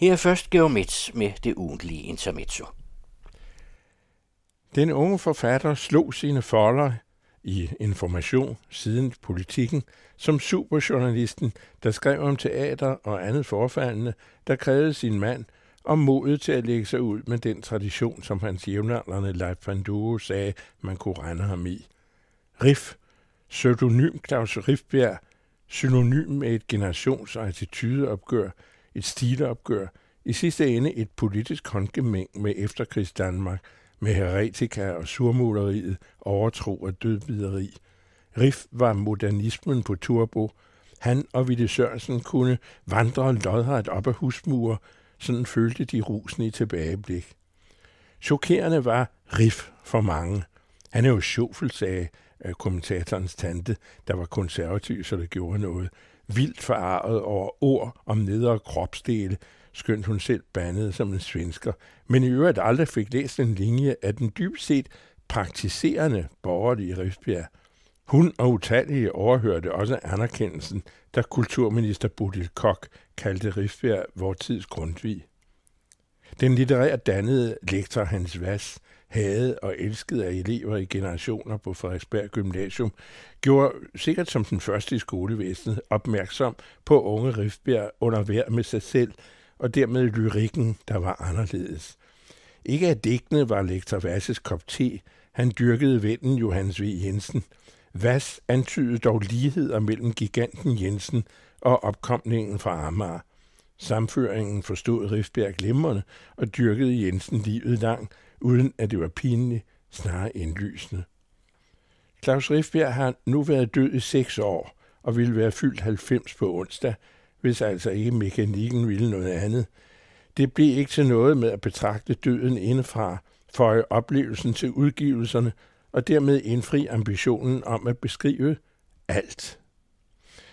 Her er først Geomets med det ugentlige intermezzo. Den unge forfatter slog sine folder i Information siden politikken som superjournalisten, der skrev om teater og andet forfaldende, der krævede sin mand om modet til at lægge sig ud med den tradition, som hans jævnaldrende Leif van Duo sagde, man kunne rende ham i. Riff, pseudonym Claus Riffbjerg, synonym med et generations- og attitudeopgør, et stilopgør, i sidste ende et politisk håndgemæng med efterkrigs Danmark, med heretika og surmuleriet, overtro og dødbideri. Riff var modernismen på turbo. Han og Ville Sørensen kunne vandre lodret op ad husmure, sådan følte de rusen i tilbageblik. Chokerende var Riff for mange. Han er jo sjofel, sagde kommentatorens tante, der var konservativ, så det gjorde noget. Vildt forarret over ord om nedre kropsdele, skønt hun selv bandede som en svensker, men i øvrigt aldrig fik læst en linje af den dybest set praktiserende borgerlige Rifbjerg. Hun og utallige overhørte også anerkendelsen, da kulturminister Bodil Kok kaldte Rifbjerg vor tids Grundtvig. Den litterære dannede lektor Hans Vass, havde og elskede af elever i generationer på Frederiksberg Gymnasium, gjorde sikkert som den første i skolevæsenet opmærksom på unge Rifbjerg under hver med sig selv, og dermed lyrikken, der var anderledes. Ikke at digtene var lektor Vasses kop te, han dyrkede vennen Johannes V. Jensen. Vass antydede dog ligheder mellem giganten Jensen og opkomningen fra Amager. Samføringen forstod Rifbjerg glimrende og dyrkede Jensen livet lang, uden at det var pinligt, snarere indlysende. Claus Rifbjerg har nu været død i seks år og ville være fyldt 90 på onsdag, hvis altså ikke mekanikken ville noget andet. Det blev ikke til noget med at betragte døden indefra, for oplevelsen til udgivelserne og dermed indfri ambitionen om at beskrive alt.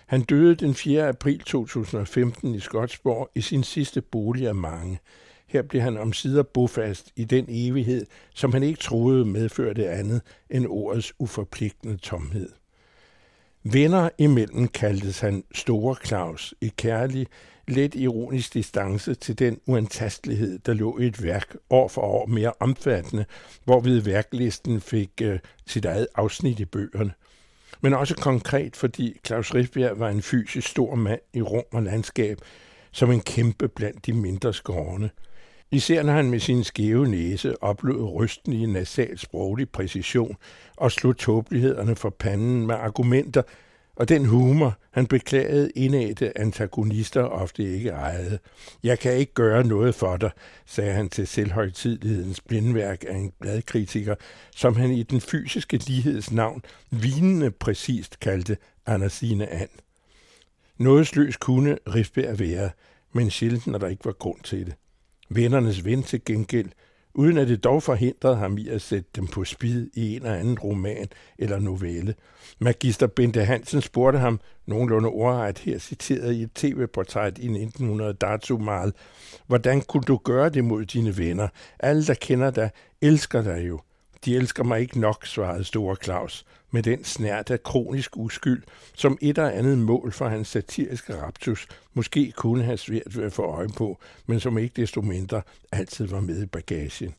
Han døde den 4. april 2015 i Skotsborg i sin sidste bolig af mange. Her blev han omsider bofast i den evighed, som han ikke troede medførte andet end ordets uforpligtende tomhed. Venner imellem kaldtes han Store Claus i kærlig, let ironisk distance til den uantastelighed, der lå i et værk år for år mere omfattende, hvorved værklisten fik uh, sit eget afsnit i bøgerne. Men også konkret, fordi Claus Rifbjerg var en fysisk stor mand i rum og landskab, som en kæmpe blandt de mindre skårne. Især når han med sin skæve næse oplevede rysten i nasal sproglig præcision og slog tåbelighederne for panden med argumenter, og den humor, han beklagede indædte antagonister ofte ikke ejede. Jeg kan ikke gøre noget for dig, sagde han til selvhøjtidlighedens blindværk af en bladkritiker, som han i den fysiske ligheds navn vinende præcist kaldte Andersine And. Nådesløs kunne Rifbjerg være, men sjældent, når der ikke var grund til det. Vennernes ven til gengæld, uden at det dog forhindrede ham i at sætte dem på spid i en eller anden roman eller novelle. Magister Bente Hansen spurgte ham, nogenlunde ordret her citeret i et tv-portræt i 1900 Dartsumal, hvordan kunne du gøre det mod dine venner? Alle, der kender dig, elsker dig jo. De elsker mig ikke nok, svarede Store Claus, med den snært af kronisk uskyld, som et eller andet mål for hans satiriske raptus måske kunne have svært ved at få øje på, men som ikke desto mindre altid var med i bagagen.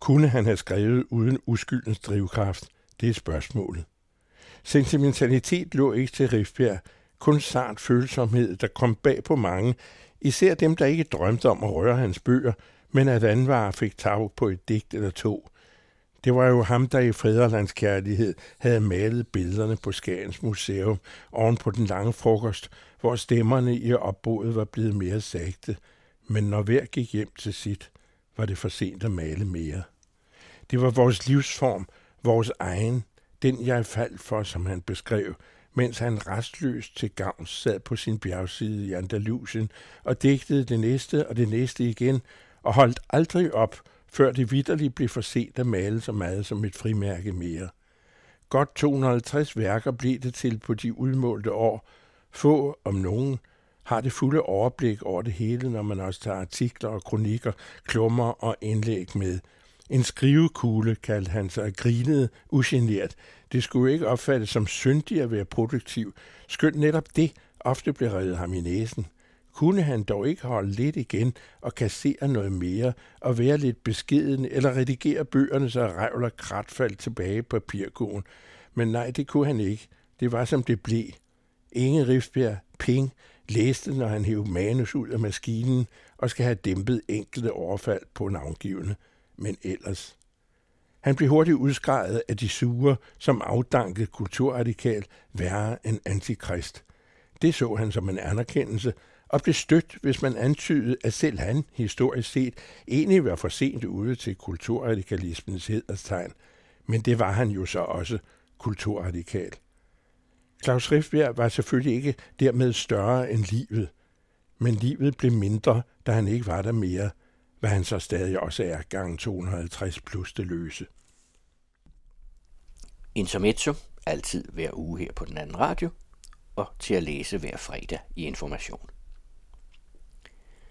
Kunne han have skrevet uden uskyldens drivkraft? Det er spørgsmålet. Sentimentalitet lå ikke til Rifbjerg, kun sart følsomhed, der kom bag på mange, især dem, der ikke drømte om at røre hans bøger, men at anvare fik tag på et digt eller to – det var jo ham, der i Fæderlandskærlighed havde malet billederne på Skagens Museum oven på den lange frokost, hvor stemmerne i opbruget var blevet mere sagte. Men når hver gik hjem til sit, var det for sent at male mere. Det var vores livsform, vores egen, den jeg faldt for, som han beskrev, mens han restløst til gavn sad på sin bjergside i Andalusien og digtede det næste og det næste igen, og holdt aldrig op før det vidderligt blev for set at male så meget som et frimærke mere. Godt 250 værker blev det til på de udmålte år. Få, om nogen, har det fulde overblik over det hele, når man også tager artikler og kronikker, klummer og indlæg med. En skrivekugle, kaldte han sig, grinede ugeneret. Det skulle ikke opfattes som syndigt at være produktiv, skønt netop det ofte blev reddet ham i næsen – kunne han dog ikke holde lidt igen og kassere noget mere og være lidt beskeden eller redigere bøgerne, så revl og krat faldt tilbage på papirkogen. Men nej, det kunne han ikke. Det var som det blev. Inge Rifbjerg, ping, læste, når han hævde manus ud af maskinen og skal have dæmpet enkelte overfald på navngivende. Men ellers... Han blev hurtigt udskrevet af de sure, som afdanket kulturradikal værre end antikrist. Det så han som en anerkendelse, og blev stødt, hvis man antydede, at selv han, historisk set, egentlig var for sent ude til kulturradikalismens hederstegn. Men det var han jo så også, kulturradikal. Claus Riffbjerg var selvfølgelig ikke dermed større end livet, men livet blev mindre, da han ikke var der mere, hvad han så stadig også er gang 250 plus det løse. Intermezzo, altid hver uge her på den anden radio, og til at læse hver fredag i Information.